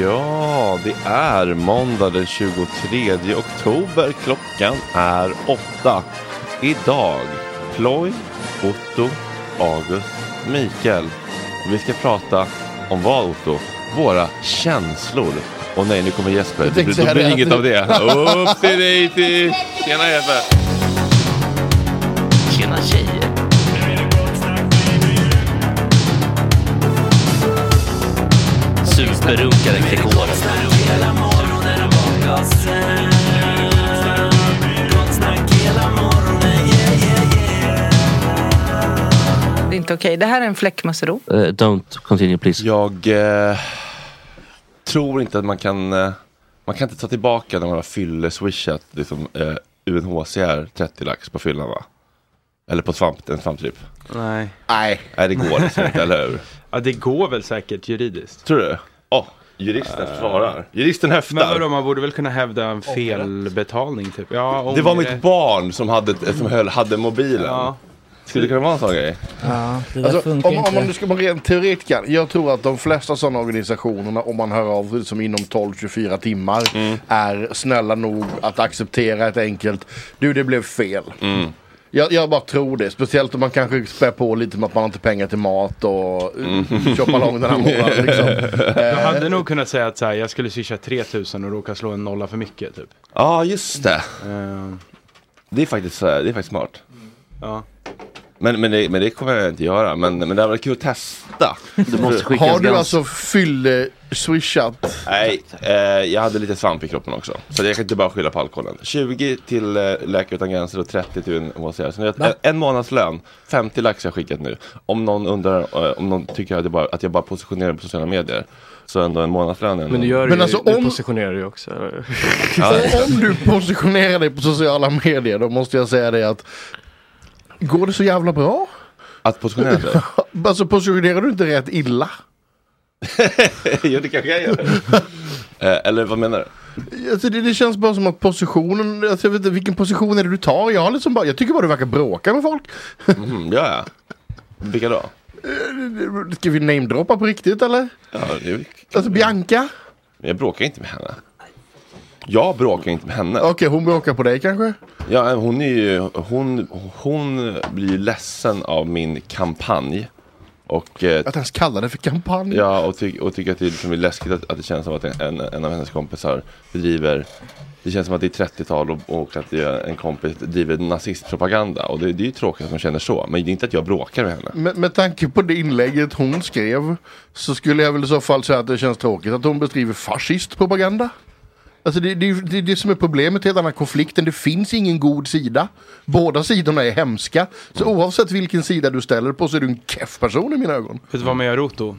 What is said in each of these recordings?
Ja, det är måndag den 23 oktober. Klockan är åtta. Idag, Ploy, Otto, August, Mikael. Vi ska prata om vad Otto? Våra känslor. Och nej, nu kommer Jesper. Det blir, då blir det. inget av det. Upp till dig till... Tjena Jesper! Tjena tjejer! Superrunkaren Gregor. Det är inte okej. Det här är en fläckmussero. Uh, don't continue please. Jag eh, tror inte att man kan... Eh, man kan inte ta tillbaka när man har fylle-swishat liksom, eh, UNHCR 30 lax på fyllan va? Eller på svamp, en svamptripp? Nej. Nej. Nej det går liksom inte, eller hur? Ja, det går väl säkert juridiskt. Tror du? Åh, juristen svarar. Juristen Men höftar. vadå, man borde väl kunna hävda en felbetalning typ? Ja, Det var mitt barn som hade, som höll, hade mobilen. Ja. Skulle det kunna vara en sån grej? Ja, det där Alltså, funkar om, om man nu ska vara rent teoretiker. Jag tror att de flesta sådana organisationerna, om man hör av sig som inom 12-24 timmar, Mm. är snälla nog att acceptera ett enkelt, du det blev fel. Mm. Jag, jag bara tror det, speciellt om man kanske spär på lite med att man har inte pengar till mat och mm. lång den här månaden. Liksom. Jag Eh, hade nog kunnat säga att så här, jag skulle swisha 3000 och råka slå en nolla för mycket typ. Ja, just det. Eh, Det är faktiskt, det är faktiskt smart. ja. Men, men, det, men det kommer jag inte göra. Men, men det hade varit kul att testa. Du måste har du alltså fylle swishat? Nej, eh, jag hade lite svamp i kroppen också. Så jag kan inte bara skylla på alkoholen. 20 till eh, Läkare Utan Gränser och 30 till UNHCR. Så en, en månadslön, 50 lax har jag skickat nu. Om någon undrar, eh, om någon tycker att jag bara, att jag bara positionerar på sociala medier. Så ändå en månadslön är ändå- Men du gör Men ju, alltså, du om- positionerar ju också. eller? Ja, Om du positionerar dig på sociala medier då måste jag säga det att Går det så jävla bra? att positionera sig? Alltså positionerar du inte rätt illa? jo, det kanske jag gör. eh, eller vad menar du? Alltså det, det känns bara som att positionen, alltså jag vet inte, vilken position är det du tar? Jag, liksom bara, jag tycker bara du verkar bråka med folk. Mhm, ja, ja. Vilka då? Ska vi namedroppa på riktigt eller? Ja, det Alltså Bianca? jag bråkar inte med henne. Jag bråkar inte med henne. Okej hon bråkar på dig kanske? Ja, hon är ju, hon, hon blir ju ledsen av min kampanj. Och, eh, Att ens kalla det för kampanj? ja, och, ty och tycker att det liksom är läskigt att, att det känns som att en, en av hennes kompisar bedriver det känns som att det är 30-tal och, och att det är en kompis driver nazistpropaganda. Och det, det är ju tråkigt att hon känner så. Men det är inte att jag bråkar med henne. Med, med tanke på det inlägget hon skrev så skulle jag väl i så fall säga att det känns tråkigt att hon beskriver fascistpropaganda. Alltså det, det, det är det som är problemet i hela den här konflikten. Det finns ingen god sida. Båda sidorna är hemska. Så oavsett vilken sida du ställer på så är du en keff person i mina ögon. Vet du vad man gör Roto?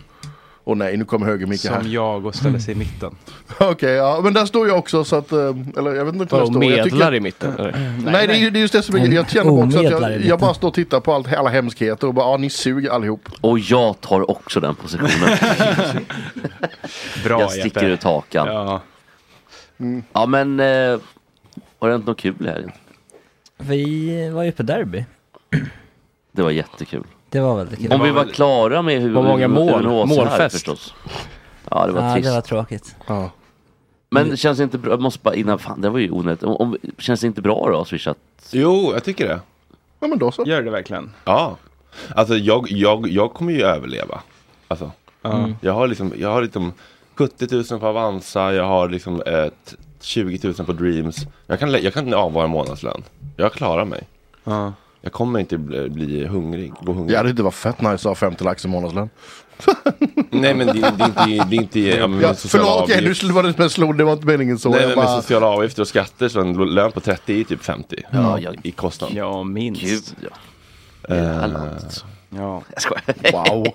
Och nej, nu kommer höger Micke Som här. jag och ställer sig i mitten. Okej, ja men där står jag också så att, eh, eller jag vet inte var jag står. Jag medlar tycker, i mitten? eller? nej, det är, ju- det är just det som är, jag känner också att jag, jag bara står och tittar på allt, alla hemskheter och bara, ja ni suger allihop. Och jag tar också den positionen. Bra jag sticker Jeppe. ut hakan. Ja. Ja men, eh, har det hänt något kul i helgen? Vi var ju på derby. Det var jättekul. Det var väldigt kul. Om vi var klara med hur Vad många mål? Målfest. förstås. Ja det var ja, trist. det var tråkigt. Ja. Men det känns inte bra, jag måste bara innan, fan det var ju onödigt. Om, om, känns det inte bra då att swisha? Jo, jag tycker det. Ja men då så. Gör det verkligen? Ja. Alltså jag, jag, jag kommer ju överleva. Alltså. Ja. Jag har liksom, jag har liksom 70 000 på Avanza, jag har liksom ett 20 000 på Dreams. Jag kan, jag kan avvara månadslön. Jag klarar mig. Ja. Jag kommer inte bli, bli hungrig, gå hungrig. Ja det hade varit fett nice att ha 50 lax i månadslön. Nej men det, det, är inte, det är inte ja, men Ja, sociala förlåt, avgifter. nu var det som jag slog, det var inte meningen så. Nej jag men bara, med sociala avgifter och skatter så en lön på 30 är typ 50 Ja, jag- i kostnad. Ja, minst. Gud ja. Landet. Ja. Jag skojar. wow.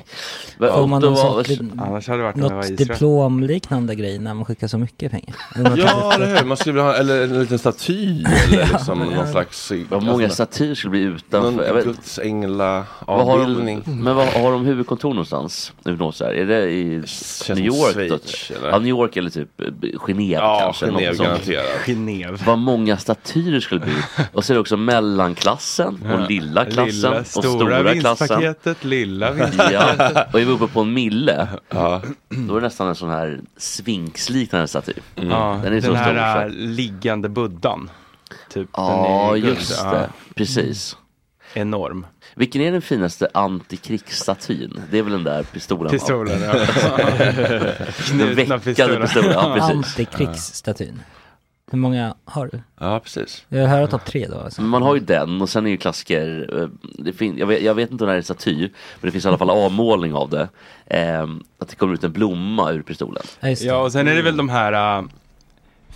Får man då någon var- sorts, Annars hade det varit något diplomliknande grej när man skickar så mycket pengar? Ja, eller hur? Man skulle vilja ha eller en liten staty eller liksom någon slags... Vad många alltså, statyer skulle bli utanför. Någon Guds ängla vad har de, avbildning. men vad har de huvudkontor någonstans? UNHCR? Är det i New York? Ja, New York eller typ eh, Genève Ja, kanske. något Genève garanterat. Genève. Vad många statyer skulle bli. Och så är det också mellanklassen och lilla klassen och stora klassen. Vinstpaketet, lilla vinstpaketet. Ja, och är vi uppe på en mille, Ja. då är det nästan en sån här svinksliknande staty. Ja, Den är så här stor, äh, liggande buddhan. Typ, Ja, den just Ja, det. Precis. Enorm. Vilken är den finaste antikrigsstatyn? Det är väl den där pistolen? Pistolen, ja. Den veckade pistolen, ja precis. Antikrigsstatyn. Hur många har du? ja, precis. Jag hör topp tre då alltså. Man har ju den och sen är ju klassiker, eh, det fin- jag, vet, jag vet inte om det här är staty, men det finns i alla fall avmålning av det. Ehm, att det kommer ut en blomma ur pistolen. Ja. Ja, och sen är det väl de här äh,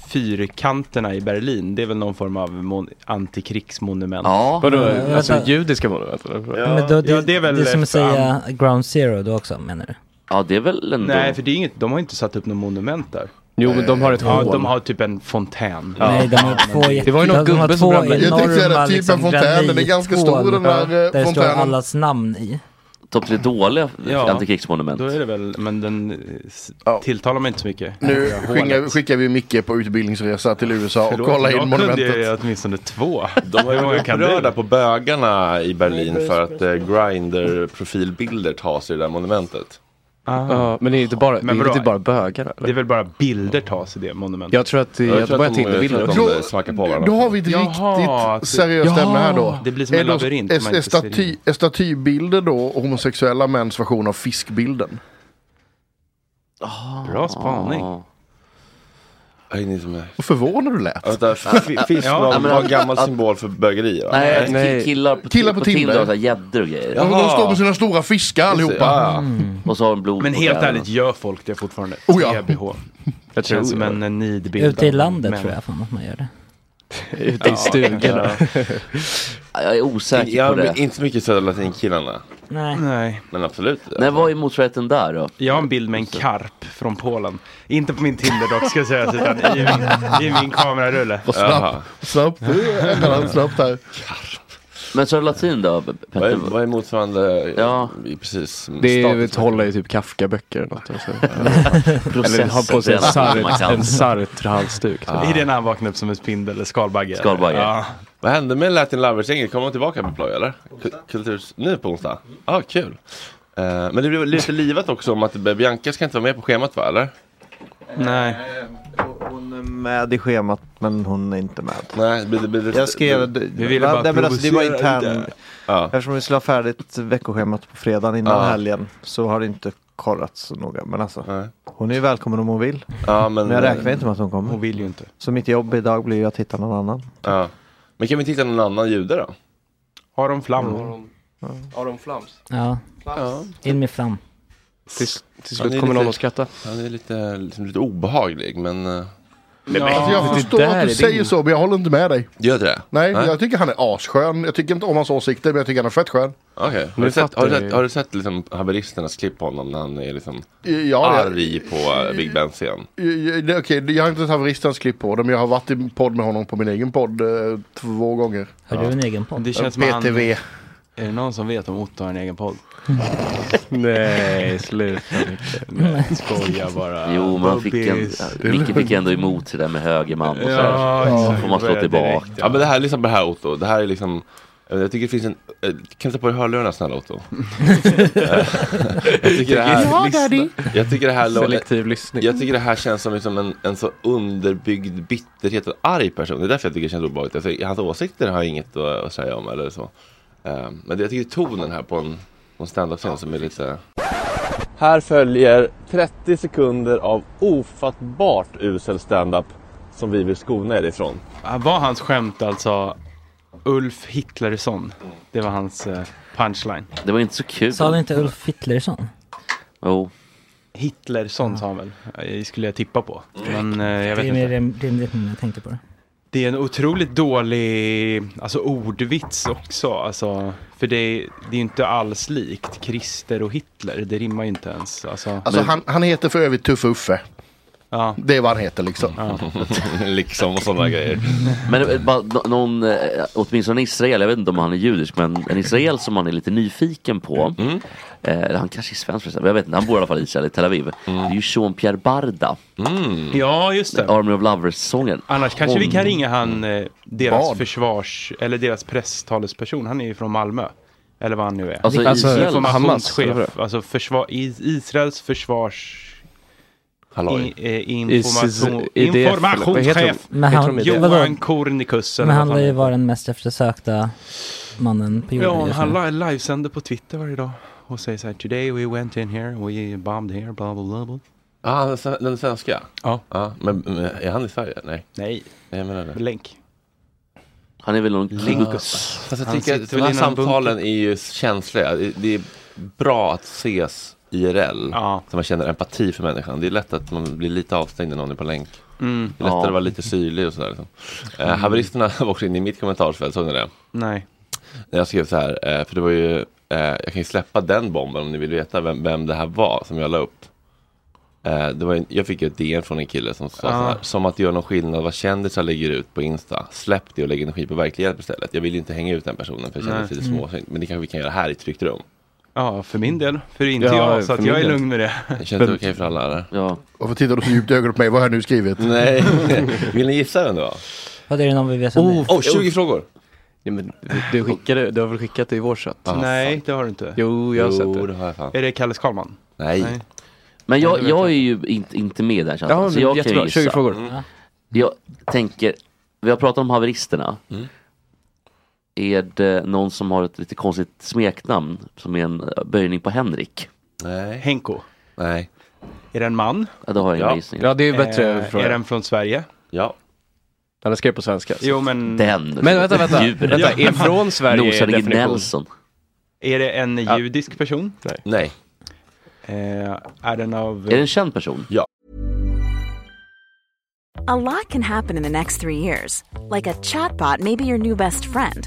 fyrkanterna i Berlin. Det är väl någon form av mon- antikrigsmonument. Ja, Vadå, Ja, alltså vänta. judiska monument? eller? Ja. Men då, det, ja, det är väl det är som att säga ground zero då också menar du? ja det är väl ändå... Nej, för det är inget, de har inte satt upp något monument där. Jo, men de har ett Ja, hål. de har typ en fontän. Nej, de har två Det var ju någon de har gubbe som ramlade. Jag tänkte säga det, typ en liksom, fontän, den är ganska stor, den här, eh, Där det står fontänen. allas namn i. Topp tre dåliga Ja. antikrigsmonument. Då är det väl, men den eh, Ja. tilltalar mig inte så mycket. Nu skickar, skickar vi Micke på utbildningsresa till USA och Förlåt, kollar jag in kunde monumentet. ju åtminstone två. De var ju upprörda på bögarna i Berlin för att eh, Grindr-profilbilder tas i det där monumentet. Ah. Ja, men det är inte bara, Men det är inte bara bögar eller? Det är väl bara bilder tas i det monumentet? Jag tror att det, Jag jag tror bara Tinderbilder jag också. tror att de smackar på varandra. Då har vi ett Jaha, riktigt seriöst Ja, ämne här då. det blir som en labyrint Är, är, staty, är statybilder då homosexuella mäns version av fiskbilden? Bra spaning. Vad förvånad du lät. Vänta, fisk Ja, var, en gammal att- symbol för bögeri va? Nej, Nej. ki- killar på, Killar på på Tinder. Tinder gäddor och grejer. Ja, de står med sina stora fiskar allihopa. Ja, ja. Och så har de blod Men helt ärligt, gör folk det fortfarande? Oh ja. TBH. Jag Det känns som tror en nidbild. Ute i landet tror jag fan att man gör det. Ute i stugorna. Jag är osäker på Jag det. är inte så mycket södra latinkillarna. Nej. Nej. Men absolut. När var är motsvarigheten där då? Jag har en bild med en karp från Polen. Inte på min Tinder dock ska sägas, utan i min, i min kamerarulle. Vad snabbt. Snabbt. Snabbt här. Men Södra Latin då? Vad är, vad är motsvarande? Ja. Precis. Det är ett hålla i typ Kafka-böcker eller något. Alltså. Eller ha på sig en, sart, en Sartre-halsduk. typ. I det när han vaknade upp som en spindel eller skalbagge. Skalbagge. Ja. Vad hände med Latin Lovers-gänget? Kommer de tillbaka med ploj eller? Ku- Kulturs... Nu på onsdag? Ja, ah, kul. Eh, men det blev lite livat också om att Bianca ska inte vara med på schemat va, eller? Nej. Hon är med i schemat men hon är inte med. Nej, det, det, det, Jag skrev, Vi ville bara nej, men alltså, det var provocera intern, lite. Ja. eftersom vi skulle ha färdigt veckoschemat på fredagen innan Ja. helgen så har det inte kollats så noga. Men alltså, Nej. hon är ju välkommen om hon vill. Ja, men, Men jag räknar inte med att hon Hon kommer. vill ju inte. Så mitt jobb idag blir ju att hitta någon annan. Ja. Men kan vi titta någon annan jude då? Har de flam? Aron Flams. Ja, Ja. in med fram. Till, till Han slut är kommer någon lite- att skratta. Han är lite, liksom, lite obehaglig men... eh, Alltså jag förstår att du din- säger så men jag håller inte med dig. Gör det? Nej, Nej. jag tycker han är asskön. Jag tycker inte om hans åsikter men jag tycker han är fett skön. Okej. Har, du sett- har, du sett- har du sett liksom haveristernas klipp på honom när han är liksom Ja, det, arg på eh, Big Ben scen? Ja, det- Okej, jag har inte sett haveristens klipp på det men jag har varit i podd med honom på min egen podd eh, två gånger. Har du en egen podd? Det känns som han, PTV. Är det någon som vet om Otto har en egen podd? Nej, sluta Micke. Nej, skojar bara. Jo, men han fick en. Micke fick ändå emot det där med högerman och så. Ja, här. exakt. får man slå tillbaka. Ja men det här är liksom det här Otto. Det här är liksom jag tycker det finns en... eh, Kan du ta på dig hörlurarna snälla Otto? Jag tycker det här... Ja, daddy. Jag tycker det här... Selektiv lyssning. Jag tycker det här känns som liksom en, en så underbyggd bitterhet och arg person. Det är därför jag tycker det känns obehagligt. Alltså, hans åsikter har jag inget att, att säga om eller så. Eh, men det, jag tycker tonen här på en, på en standup-scen som är lite... Här följer 30 sekunder av ofattbart usel standup som vi vill skona er ifrån. Var hans skämt alltså Ulf Hitlersson? Det var hans eh, punchline. Det var inte så kul. Sa du inte Ulf Hitlersson? Jo. Hitlersson sa han väl? Det skulle jag tippa på. Men eh, jag vet det är mer inte. rim- rimligt när jag tänkte på det. Det är en otroligt dålig alltså, ordvits också. Alltså, för det är, det är inte alls likt Christer och Hitler. Det rimmar ju inte ens. Alltså, Alltså han, han heter för övrigt Tuffe Uffe. Ja. Det är vad han heter liksom. liksom och sådana grejer. Men eh, bara nå- någon, eh, åtminstone en Israel, jag vet inte om han är judisk, men en Israel som man är lite nyfiken på. Eh, eller han kanske är svensk förresten, jag vet inte, han bor i alla fall i Israel, i Tel Aviv. Det är ju Jean-Pierre Barda, ja, just det. Army of Lovers-sången. Annars kanske vi Hon- kan ringa han, eh, deras Vad? försvars, eller deras presstalesperson. Han är ju från Malmö. Eller vad han nu är. Alltså, Alltså, Israel, Hamas, eller Informationschef. vadå? Alltså försvar, Is- Israels försvars... Halloj. I, eh, information, IDF, informationschef. Men han? Johan Kornikus. Men han lär ju vara den mest eftersökta mannen på jorden Ja, han livesänder på Twitter varje dag. Och säger så här, today we went in here, we bombed here, bla bla bla. bla. Ja, ah, den, den svenska? Ja. ja men, men är han i Sverige? Nej. Nej, Nej, jag menar det. länk. Han är väl någon Linkus. Fast jag Han tycker att de här samtalen är ju känsliga. Det är bra att ses IRL. Ja. Så man känner empati för människan. Det är lätt att man blir lite avstängd när någon är på länk. Mm. Det är lättare Ja. att vara lite syrlig och sådär. Liksom. Eh, haveristerna var också inne i mitt kommentarsfält, såg ni det? Nej. När jag skrev så här, eh, för det var ju, eh, jag kan ju släppa den bomben om ni vill veta vem, vem det här var som jag la upp. Eh, det var en, jag fick ett DM från en kille som sa Ah. så här, som att det gör någon skillnad vad kändisar lägger ut på Insta. Släpp det och lägg energi på verklig hjälp istället. Jag vill inte hänga ut den personen för det kändes Nej. lite Mm. småsynt. Men det kanske vi kan göra här i ett tryggt rum. Ja, för min del. För inte Ja, jag, så att jag är del. lugn med det. Det känns okej för alla eller? Ja. Varför tittar du så djupt i ögonen på mig? Vad har jag nu skrivit? Nej, vill ni gissa vem det var? Vad är det någon vill veta? om det? Oh, 20 frågor! Ja, men du, skickade, du har väl skickat det i vår chatt? Nej, det har du inte. Jo, jag har sett det. det har jag fan. Är det Kalle Skalman? Nej. Men Ja, jag, vet jag är ju inte, inte med i den chatten. Ja, så men jag jättebra. kan ju 20 gissa. frågor. Mm. Jag tänker, vi har pratat om haveristerna. Mm. Är det någon som har ett lite konstigt smeknamn som är en eh, böjning på Henrik? Nej. Henko? Nej. Är det en man? Ja, då har jag ingen Ja. gissning. Ja, det är bättre Eh, fråga. är den från Sverige? Ja. Han skrev på svenska. Jo, men... Den. Men vänta, vänta. Vänta är från Sverige definition? Nelson. Är det en Ja. judisk person? Nej. Nej. Eh, är den av... Är det en känd person? Ja. A lot can happen in the next three years. Like a chatbot may be your new best friend.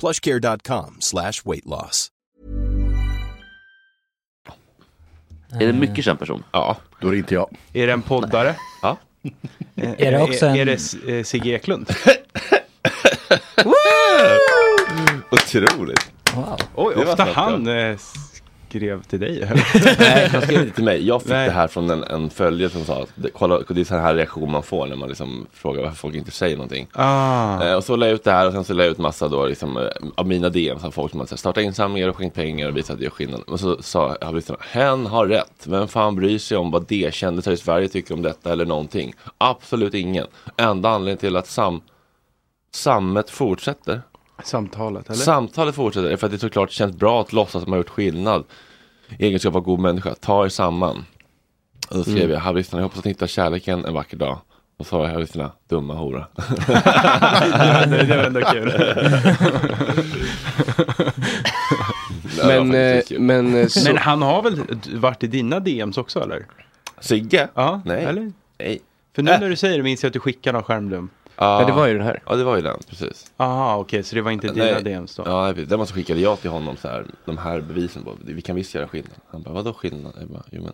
plushcare.com slash weight loss. Är det en mycket känd person? Ja. Då är det inte jag. Är det en poddare? Ja. Är det också är, en- är det eh, Sigge Eklund? Otroligt. Wow. Oj, ofta han eh, skrev till dig. Nej, han skrev inte till mig. Jag fick Nej. det här från en, en följare som sa att kolla, det är så här reaktion man får när man liksom frågar varför folk inte säger någonting. Ah. Eh, och så la jag ut det här och sen så la jag ut massa då liksom, eh, av mina DMs av folk som hade startat insamlingar och skänkt pengar och visat att det gör skillnad. Och så sa jag, lyssnarna, hen har rätt. Vem fan bryr sig om vad det kändisar i Sverige tycker om detta eller någonting? Absolut ingen. Enda anledningen till att sam, sammet fortsätter Samtalet, eller? Samtalet fortsätter för att det såklart känns bra att låtsas att man har gjort skillnad. I egenskap av god människa, ta er samman. Och då skrev Mm. jag, haveristerna, jag hoppas att ni hittar kärleken en vacker dag. Och så sa jag, haveristerna, dumma hora. Ja, det- det var ändå kul. Var Men, eh, kul. men, eh, så- Men han har väl varit i dina DMs också eller? Sigge? Ja, Nej. eller? Nej. För nu Äh. när du säger det minns jag att du skickade någon skärmdump. Ja, det var ju den här. Ja, det var ju den, precis. Aha, okej, så det var inte dina Nej. DMs då? Ja, det var så skickade jag till honom så här, de här bevisen på, vi kan visst göra skillnad. Han bara, vadå skillnad? Jag bara, jo men.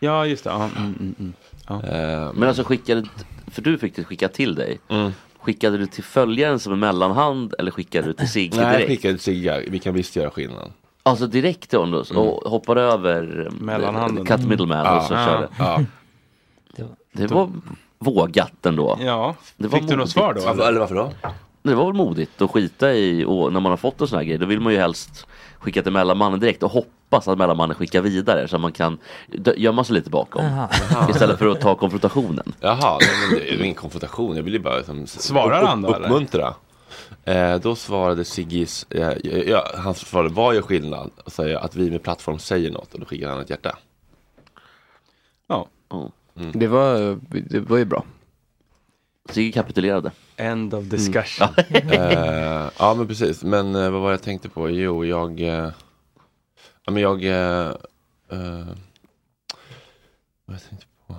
Ja, just det. Ja, mm, mm, mm. Ja. Eh, Men alltså skickade, för du fick det skickat till dig. Mm. Skickade du till följaren som en mellanhand eller skickade du till Sigge Nej, jag direkt? skickade till Sigge, vi kan visst göra skillnad. Alltså direkt till honom då, och hoppade över eh, Mellanhanden. cut middleman och så Ja. körde. Ja. Det var vågat ändå. Ja, Det var fick du något modigt. svar då? Varför, eller varför då? Det var väl modigt att skita i, och när man har fått en sån här grej, då vill man ju helst skicka till mellanmannen direkt och hoppas att mellanmannen skickar vidare så man kan gömma sig lite bakom. Jaha. Istället för att ta konfrontationen. Jaha, nej, men det är ju ingen konfrontation. Jag vill ju bara liksom, Svarar han då, eller? Uppmuntra. Eh, då svarade Siggis, eh, ja, han svarade vad gör skillnad? Och säger att vi med plattform säger något och då skickar han ett hjärta. Ja. Det var, det var ju bra. Sigge kapitulerade. End of discussion. eh, ja men precis, men eh, vad var jag tänkte på? Jo, jag, eh, ja men jag, vad jag tänkte på?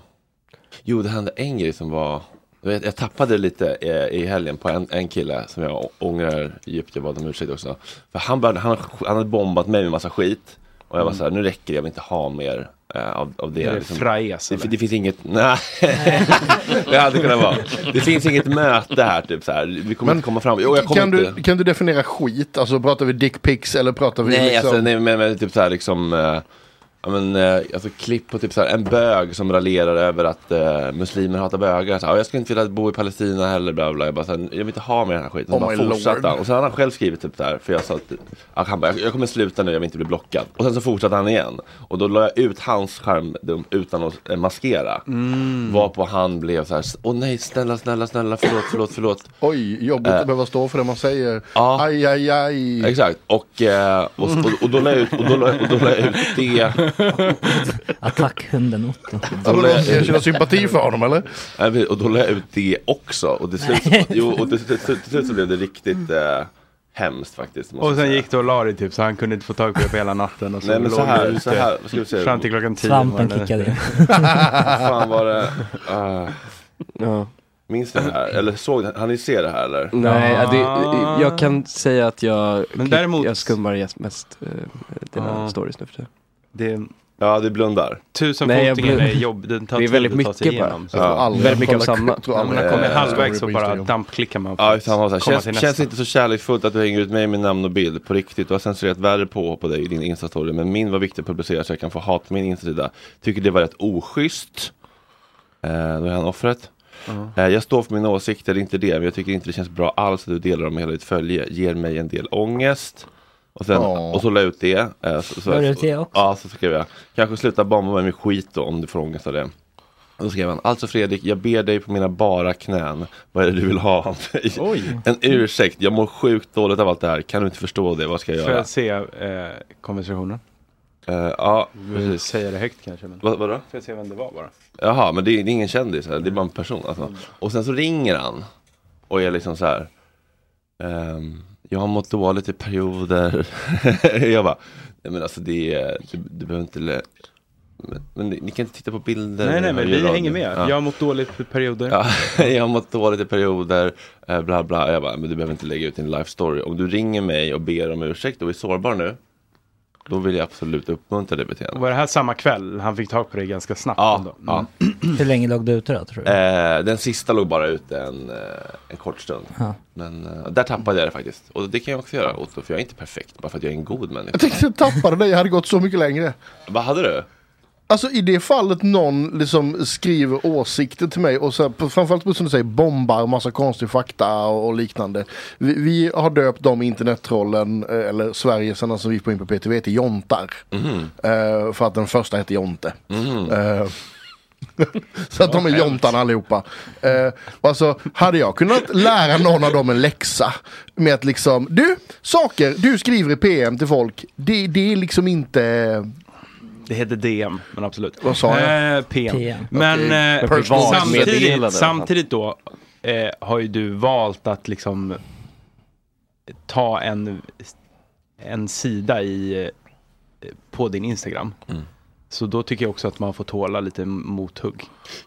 Jo, det hände en grej som var Jag, jag tappade lite eh, i helgen på en, en kille som jag ångrar djupt. Jag bad om ursäkt också. För han, började, han, han hade bombat mig med massa skit. Och jag var Mm. så här, nu räcker det, jag vill inte ha mer av, av det. Är det fraes, det, det finns inget, nej. det hade kunnat vara. Det finns inget möte här, typ så här. Vi kommer inte komma fram. Jo, jag kommer kan, inte. du, kan du definiera skit? Alltså pratar vi dickpics eller pratar vi Nej, liksom... alltså, nej men, men typ så här liksom eh, Ja men eh, alltså klipp på typ så här, en bög som raljerar över att eh, muslimer hatar bögar. Så, här, "Ja, jag skulle inte vilja bo i Palestina heller. Bla, bla. Jag, bara, så här, jag vill inte ha med den här skiten. Oh bara fortsatte han. Och sen hade han själv skrivit typ där. För jag sa att att han bara, jag, kommer sluta nu, jag vill inte bli blockad. Och sen så fortsatte han igen. Och då la jag ut hans skärmdump utan att eh, maskera. Mm. Varpå han blev så här, åh nej snälla, snälla, snälla, förlåt, förlåt, förlåt. Oj, jobbigt Eh. att behöva stå för det man säger. Ja. Aj, aj, aj. Exakt, och, eh, och, och, och då la jag ut, och då la, och då la jag ut det. Attackhunden Otto. Då Jag känner sympati för honom eller? Nej, Och då la jag ut det också. Och till slut, så, jo, och till, till, till, slut så blev det riktigt eh, hemskt faktiskt. måste Och sen säga. gick du och la dig typ så han kunde inte få tag på det på hela natten. Och så Nej, men så här- du så här, vad ska vi säga? Fram till klockan tio. Svampen kickade in. fan var det? Uh, Ja. minns ni det här? Eller såg ni? Han ni se det här eller? Nej, ja, det, jag kan säga att jag, Men däremot- jag skummar mest uh, dina Ja. stories nu för tiden. Det, Ja, det blundar. tusenfotingen är jobb, den tar det är tid väldigt att ta sig mycket bara. igenom. Så Ja. aldrig- väldigt mycket av samma. När man kommer kollar halvvägs så bara dampklickar man. Ja, han var så här, känns, känns nästa. inte så kärleksfullt att du hänger ut mig med namn och bild på riktigt. Du har censurerat värre på på dig i din instastory. Men min var viktig att publicera så jag kan få hat på min insida. Tycker det var rätt oschysst. Eh, då är han offret. Eh, jag står för mina åsikter, det är inte det. Men jag tycker inte det känns bra alls att du delar dem med hela ditt följe. Ger mig en del ångest. Och, sen, Åh. och så la jag ut det. Eh, så, så, La du ut det också? Ja, så skrev jag. Kanske sluta bomba mig med skit då om du får ångest av det. Och då skrev han, alltså Fredrik, jag ber dig på mina bara knän. Vad är det du vill ha av mig? Oj. En ursäkt, jag mår sjukt dåligt av allt det här. Kan du inte förstå det? Vad ska jag Får göra? jag se eh, konversationen? Eh, ja, precis. säga det högt kanske? Men... Vad, vadå? Får jag se vem det var bara? Jaha, men det är, det är ingen kändis, det är bara en person. Alltså. Och sen så ringer han och är liksom så här. ehm, jag har mått dåligt i perioder. jag bara, nej men alltså det är, du, du behöver inte lä- men, men ni, ni kan inte titta på bilder. Nej, nej, men vi radio. hänger med. Ja. Jag har mått dåligt i perioder. Ja, jag har mått dåligt i perioder, eh, bla bla. Jag bara, men du behöver inte lägga ut din life story. Om du ringer mig och ber om ursäkt och är sårbar nu, då vill jag absolut uppmuntra det beteendet. Var det här samma kväll? Han fick tag på det ganska snabbt Ja, ändå. Mm. ja. Hur länge låg du ute då tror du? Eh, den sista låg bara ute en, eh, en kort stund. Ja. Men eh, där tappade jag det faktiskt. Och det kan jag också göra Otto, för jag är inte perfekt bara för att jag är en god människa. Jag tänkte jag tappade det, jag hade gått så mycket längre. Vad hade du? Alltså i det fallet någon liksom skriver åsikter till mig och så här, på- framförallt på som du säger bombar massa konstig fakta och, och liknande. Vi, vi har döpt de internettrollen, eh, eller Sverigesarna som vi får in på PTV till jontar. Eh, för att den första hette Jonte. Eh, så att de är jontarna allihopa. Eh, alltså, hade jag kunnat lära någon av dem en läxa med att liksom, du, saker du skriver i PM till folk, det, det är liksom inte Det heter DM, men absolut. Vad sa jag? Eh, PM. PM. Men Okej. eh, samtidigt, samtidigt då eh, har ju du valt att liksom ta en, en sida i, eh, på din Instagram. Mm. Så då tycker jag också att man får tåla lite mothugg.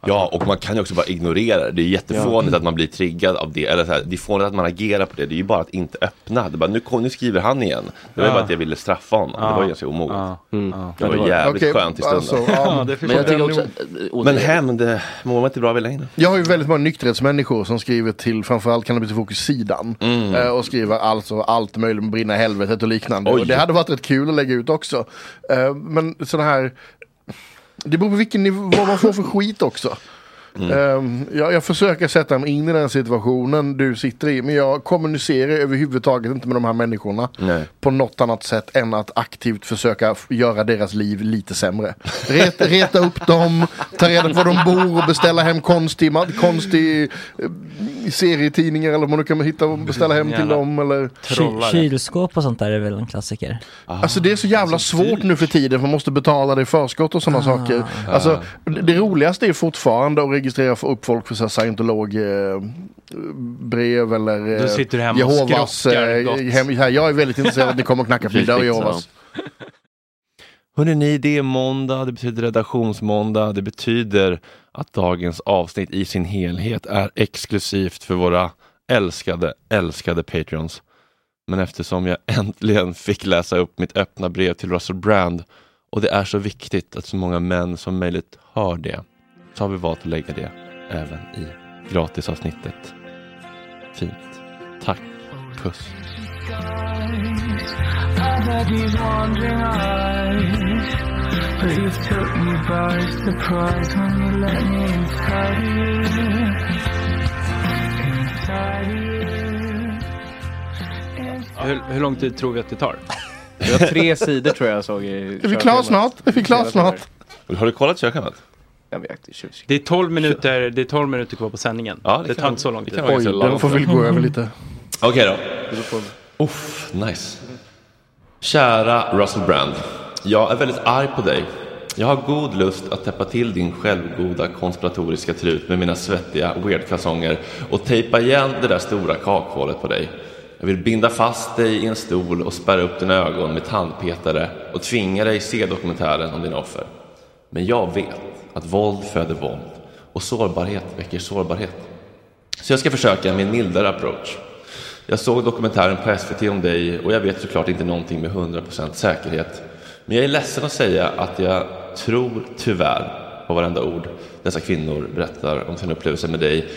Ja, och man kan ju också bara ignorera det. Det är jättefånigt att man blir triggad av det. Eller så här, det är fånigt att man agerar på det. Det är ju bara att inte öppna. Det bara, nu, nu skriver han igen. Det var ju Ja. bara att jag ville straffa honom. Det Ja. var ju ganska omoget. Ja. Mm. Ja. Det var det jävligt Okej, skönt i stunden. alltså, ja, Ja, det Men jag tycker också... och Men det- hämnd mår man inte bra vid längre. Jag har ju väldigt många nykterhetsmänniskor som skriver till framförallt Cannabis i fokus-sidan. Mm. Eh, och skriver alltså allt möjligt med brinna i helvetet och liknande. Oj. Och det hade varit rätt kul att lägga ut också. Eh, men sådana här... Det beror på vilken nivå, vad man får för skit också. Mm. Eh, jag, jag försöker sätta mig in i den situationen du sitter i. Men jag kommunicerar överhuvudtaget inte med de här människorna. Nej. På något annat sätt än att aktivt försöka göra deras liv lite sämre. Reta, reta upp dem, ta reda på var de bor och beställa hem konstig, konstig eh, serietidningar eller vad du kan hitta och beställa hem till dem. Eller. Kylskåp och sånt där är väl en klassiker? Alltså det är så jävla svårt nu för tiden för man måste betala det i förskott och sådana Ah. saker. Alltså det, det roligaste är fortfarande att registrera för upp folk för så här scientolog eh, brev eller eh, Då sitter du hemma och Jehovas. skrockar eh, hem, här, jag är väldigt intresserad av att ni kommer och knackar på min dör Ursäkta. Jehovas. Hörrni, ni, det är måndag, det betyder redaktionsmåndag, det betyder att dagens avsnitt i sin helhet är exklusivt för våra älskade, älskade Patreons. Men eftersom jag äntligen fick läsa upp mitt öppna brev till Russell Brand och det är så viktigt att så många män som möjligt hör det, så har vi valt att lägga det även i gratisavsnittet. Fint. Tack. Puss. But you took me by surprise when you let me inside you. Inside you. Hur, hur lång tid tror vi att det tar? Det var tre sidor tror jag såg i Är vi klara snart? Är vi klara snart? Har du kollat körschemat? Jag vet, det är. Det är 12 minuter, det är 12 minuter kvar på sändningen. Ja, det, kan- tar inte så lång det tid. ganska långt. får väl gå över lite. Okej då. Uff, nice. Kära Russell Brand. Jag är väldigt arg på dig. Jag har god lust att täppa till din självgoda konspiratoriska trut med mina svettiga weird-kalsonger och tejpa igen det där stora kakhålet på dig. Jag vill binda fast dig i en stol och spärra upp dina ögon med tandpetare och tvinga dig se dokumentären om dina offer. Men jag vet att våld föder våld och sårbarhet väcker sårbarhet. Så jag ska försöka med en mildare approach. Jag såg dokumentären på SVT om dig och jag vet såklart inte någonting med 100% säkerhet. Men jag är ledsen att säga att jag tror tyvärr på varenda ord dessa kvinnor berättar om sin upplevelse med dig.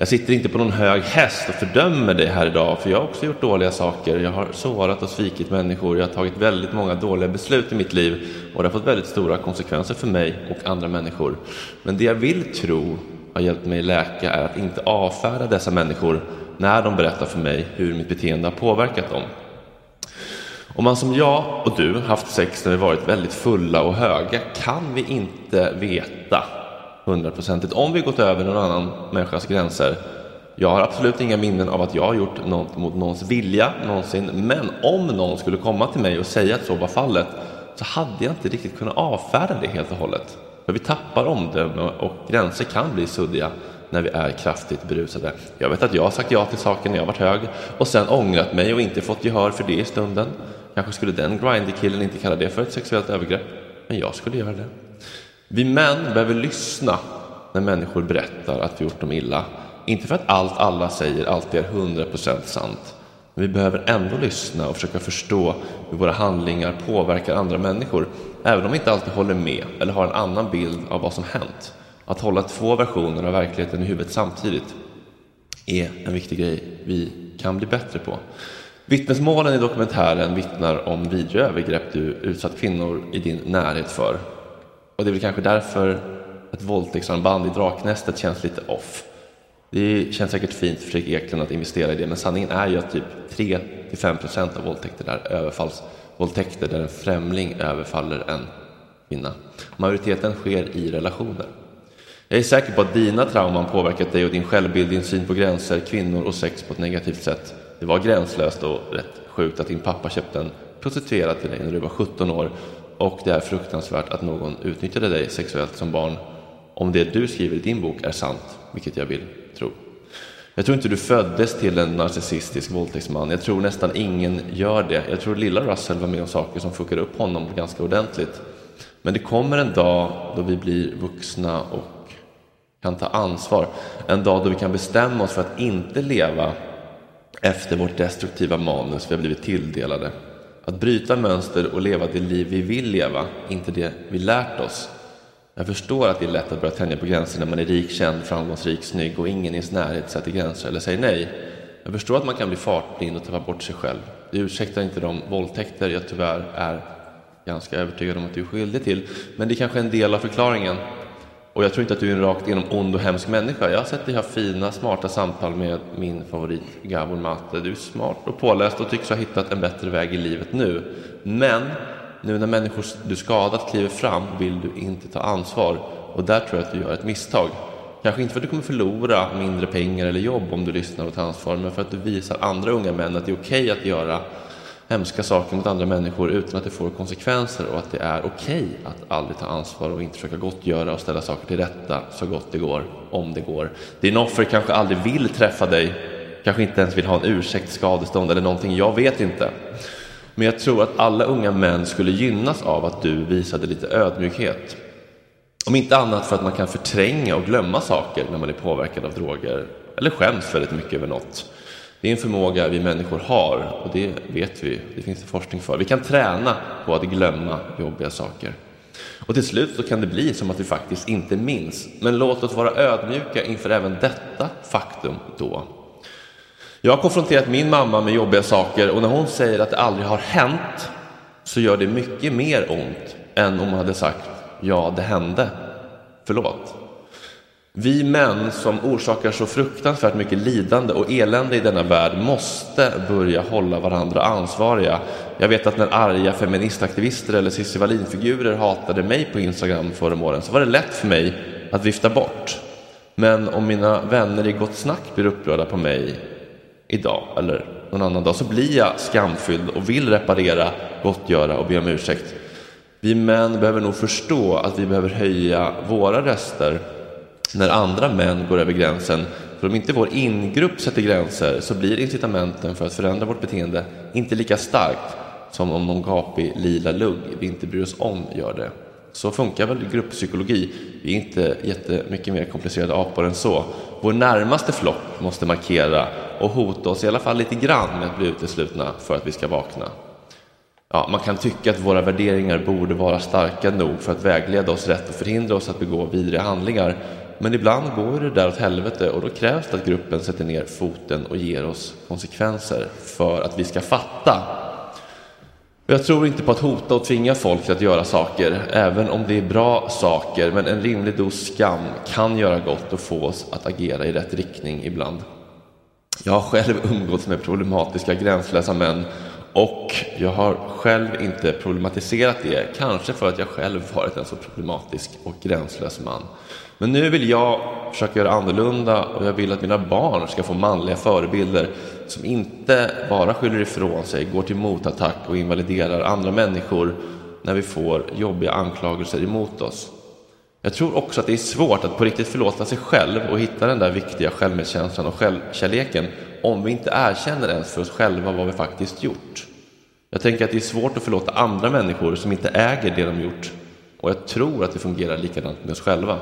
Jag sitter inte på någon hög häst och fördömer dig här idag för jag har också gjort dåliga saker. Jag har sårat och svikit människor. Jag har tagit väldigt många dåliga beslut i mitt liv och det har fått väldigt stora konsekvenser för mig och andra människor. Men det jag vill tro har hjälpt mig läka är att inte avfärda dessa människor när de berättar för mig hur mitt beteende har påverkat dem. Om man som jag och du haft sex när vi varit väldigt fulla och höga kan vi inte veta hundraprocentigt om vi gått över någon annan människas gränser. Jag har absolut inga minnen av att jag har gjort något mot någons vilja någonsin, men om någon skulle komma till mig och säga att så var fallet så hade jag inte riktigt kunnat avfärda det helt och hållet. För vi tappar omdöme och gränser kan bli suddiga när vi är kraftigt berusade. Jag vet att jag har sagt ja till saker när jag varit hög och sen ångrat mig och inte fått gehör för det i stunden. Kanske skulle den grindy killen inte kalla det för ett sexuellt övergrepp, men jag skulle göra det. Vi män behöver lyssna när människor berättar att vi gjort dem illa. Inte för att allt alla säger alltid är 100% sant. Men vi behöver ändå lyssna och försöka förstå hur våra handlingar påverkar andra människor. Även om vi inte alltid håller med eller har en annan bild av vad som hänt. Att hålla två versioner av verkligheten i huvudet samtidigt är en viktig grej vi kan bli bättre på. Vittnesmålen i dokumentären vittnar om vidriga övergrepp du utsatt kvinnor i din närhet för. Och det är väl kanske därför ett våldtäktsarmband liksom, i Draknästet känns lite off. Det känns säkert fint för Fredrik Eklund att investera i det, men sanningen är ju att typ 3-5% av våldtäkter är överfallsvåldtäkter där en främling överfaller en kvinna. Majoriteten sker i relationer. Jag är säker på att dina trauman påverkat dig och din självbild, din syn på gränser, kvinnor och sex på ett negativt sätt. Det var gränslöst och rätt sjukt att din pappa köpte en prostituerad till dig när du var 17 år och det är fruktansvärt att någon utnyttjade dig sexuellt som barn. Om det du skriver i din bok är sant, vilket jag vill tro. Jag tror inte du föddes till en narcissistisk våldtäktsman. Jag tror nästan ingen gör det. Jag tror lilla Russell var med om saker som fuckade upp honom ganska ordentligt. Men det kommer en dag då vi blir vuxna och kan ta ansvar. En dag då vi kan bestämma oss för att inte leva efter vårt destruktiva manus vi har blivit tilldelade. Att bryta mönster och leva det liv vi vill leva, inte det vi lärt oss. Jag förstår att det är lätt att börja tänja på gränser när man är rik, känd, framgångsrik, snygg och ingen i ens närhet sätter gränser eller säger nej. Jag förstår att man kan bli fartblind och tappa bort sig själv. Det ursäktar inte de våldtäkter jag tyvärr är ganska övertygad om att du är skyldig till. Men det är kanske en del av förklaringen. Och jag tror inte att du är en rakt igenom ond och hemsk människa. Jag har sett dig ha fina, smarta samtal med min favorit Gabor Mate. Du är smart och påläst och tycks ha hittat en bättre väg i livet nu. Men nu när människor du skadat kliver fram vill du inte ta ansvar. Och där tror jag att du gör ett misstag. Kanske inte för att du kommer förlora mindre pengar eller jobb om du lyssnar och tar ansvar, men för att du visar andra unga män att det är okej att göra hemska saker mot andra människor utan att det får konsekvenser och att det är okej att aldrig ta ansvar och inte försöka gottgöra och ställa saker till rätta så gott det går, om det går. Din offer kanske aldrig vill träffa dig, kanske inte ens vill ha en ursäkt, skadestånd eller någonting, jag vet inte. Men jag tror att alla unga män skulle gynnas av att du visade lite ödmjukhet. Om inte annat för att man kan förtränga och glömma saker när man är påverkad av droger eller skäms väldigt mycket över något. Det är en förmåga vi människor har och det vet vi, det finns det forskning för. Vi kan träna på att glömma jobbiga saker. Och till slut så kan det bli som att vi faktiskt inte minns. Men låt oss vara ödmjuka inför även detta faktum då. Jag har konfronterat min mamma med jobbiga saker och när hon säger att det aldrig har hänt så gör det mycket mer ont än om hon hade sagt ja, det hände. Förlåt. Vi män som orsakar så fruktansvärt mycket lidande och elände i denna värld måste börja hålla varandra ansvariga. Jag vet att när arga feministaktivister eller Cissi Wallin-figurer hatade mig på Instagram förra åren så var det lätt för mig att vifta bort. Men om mina vänner i Gott Snack blir upprörda på mig idag eller någon annan dag så blir jag skamfylld och vill reparera, gottgöra och be om ursäkt. Vi män behöver nog förstå att vi behöver höja våra röster när andra män går över gränsen. För om inte vår ingrupp sätter gränser så blir incitamenten för att förändra vårt beteende inte lika starkt som om någon gapig lila lugg vi inte bryr oss om gör det. Så funkar väl grupppsykologi. Vi är inte jättemycket mer komplicerade apor än så. Vår närmaste flock måste markera och hota oss i alla fall lite grann med att bli uteslutna för att vi ska vakna. Ja, man kan tycka att våra värderingar borde vara starka nog för att vägleda oss rätt och förhindra oss att begå vidriga handlingar. Men ibland går det där åt helvete och då krävs det att gruppen sätter ner foten och ger oss konsekvenser för att vi ska fatta. Jag tror inte på att hota och tvinga folk till att göra saker, även om det är bra saker, men en rimlig dos skam kan göra gott och få oss att agera i rätt riktning ibland. Jag har själv umgåtts med problematiska gränslösa män och jag har själv inte problematiserat det, kanske för att jag själv varit en så problematisk och gränslös man. Men nu vill jag försöka göra annorlunda och jag vill att mina barn ska få manliga förebilder som inte bara skyller ifrån sig, går till motattack och invaliderar andra människor när vi får jobbiga anklagelser emot oss. Jag tror också att det är svårt att på riktigt förlåta sig själv och hitta den där viktiga självmedkänslan och självkärleken om vi inte erkänner ens för oss själva vad vi faktiskt gjort. Jag tänker att det är svårt att förlåta andra människor som inte äger det de gjort och jag tror att det fungerar likadant med oss själva.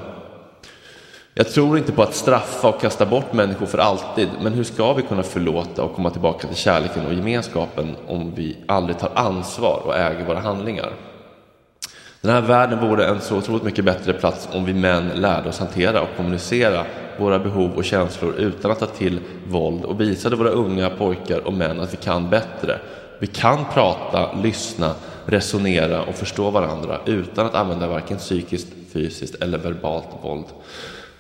Jag tror inte på att straffa och kasta bort människor för alltid, men hur ska vi kunna förlåta och komma tillbaka till kärleken och gemenskapen om vi aldrig tar ansvar och äger våra handlingar? Den här världen vore en så otroligt mycket bättre plats om vi män lärde oss hantera och kommunicera våra behov och känslor utan att ta till våld och visade våra unga pojkar och män att vi kan bättre. Vi kan prata, lyssna, resonera och förstå varandra utan att använda varken psykiskt, fysiskt eller verbalt våld.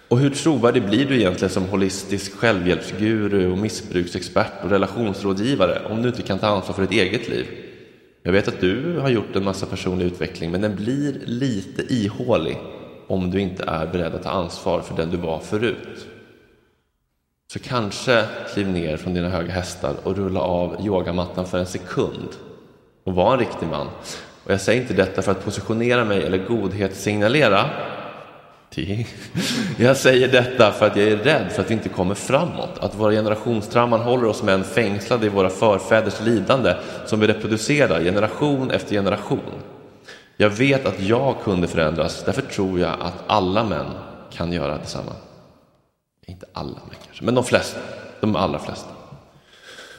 Och hur trovärdig blir du egentligen som holistisk självhjälpsguru och missbruksexpert och relationsrådgivare om du inte kan ta ansvar för ditt eget liv? Jag vet att du har gjort en massa personlig utveckling, men den blir lite ihålig om du inte är beredd att ta ansvar för den du var förut. Så kanske kliv ner från dina höga hästar och rulla av yogamattan för en sekund och var en riktig man. Och jag säger inte detta för att positionera mig eller godhetssignalera. Jag säger detta för att jag är rädd för att vi inte kommer framåt, att våra generationstrauman håller oss män fängslade i våra förfäders lidande som vi reproducerar generation efter generation. Jag vet att jag kunde förändras, därför tror jag att alla män kan göra detsamma. Inte alla män kanske, men de flesta, de allra flesta.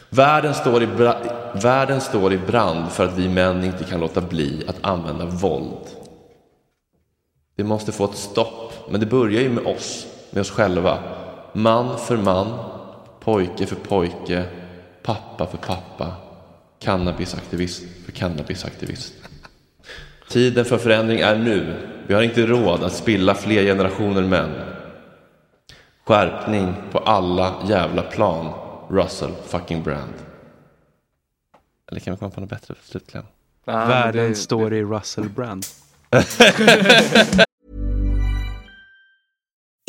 Världen står, i världen står i brand för att vi män inte kan låta bli att använda våld. Vi måste få ett stopp, men det börjar ju med oss, med oss själva. Man för man, pojke för pojke, pappa för pappa, cannabisaktivist för cannabisaktivist. Tiden för förändring är nu. Vi har inte råd att spilla fler generationer män. Skärpning på alla jävla plan. Russell fucking Brand. Eller kan vi komma på något bättre slutkläm? Ah, Världen står i Russell Brand.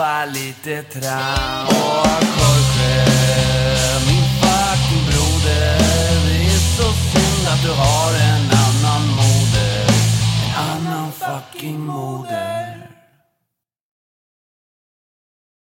och lite tram. Åh, Jorge, min fucking broder, det är så synd att du har en annan moder, en annan fucking moder.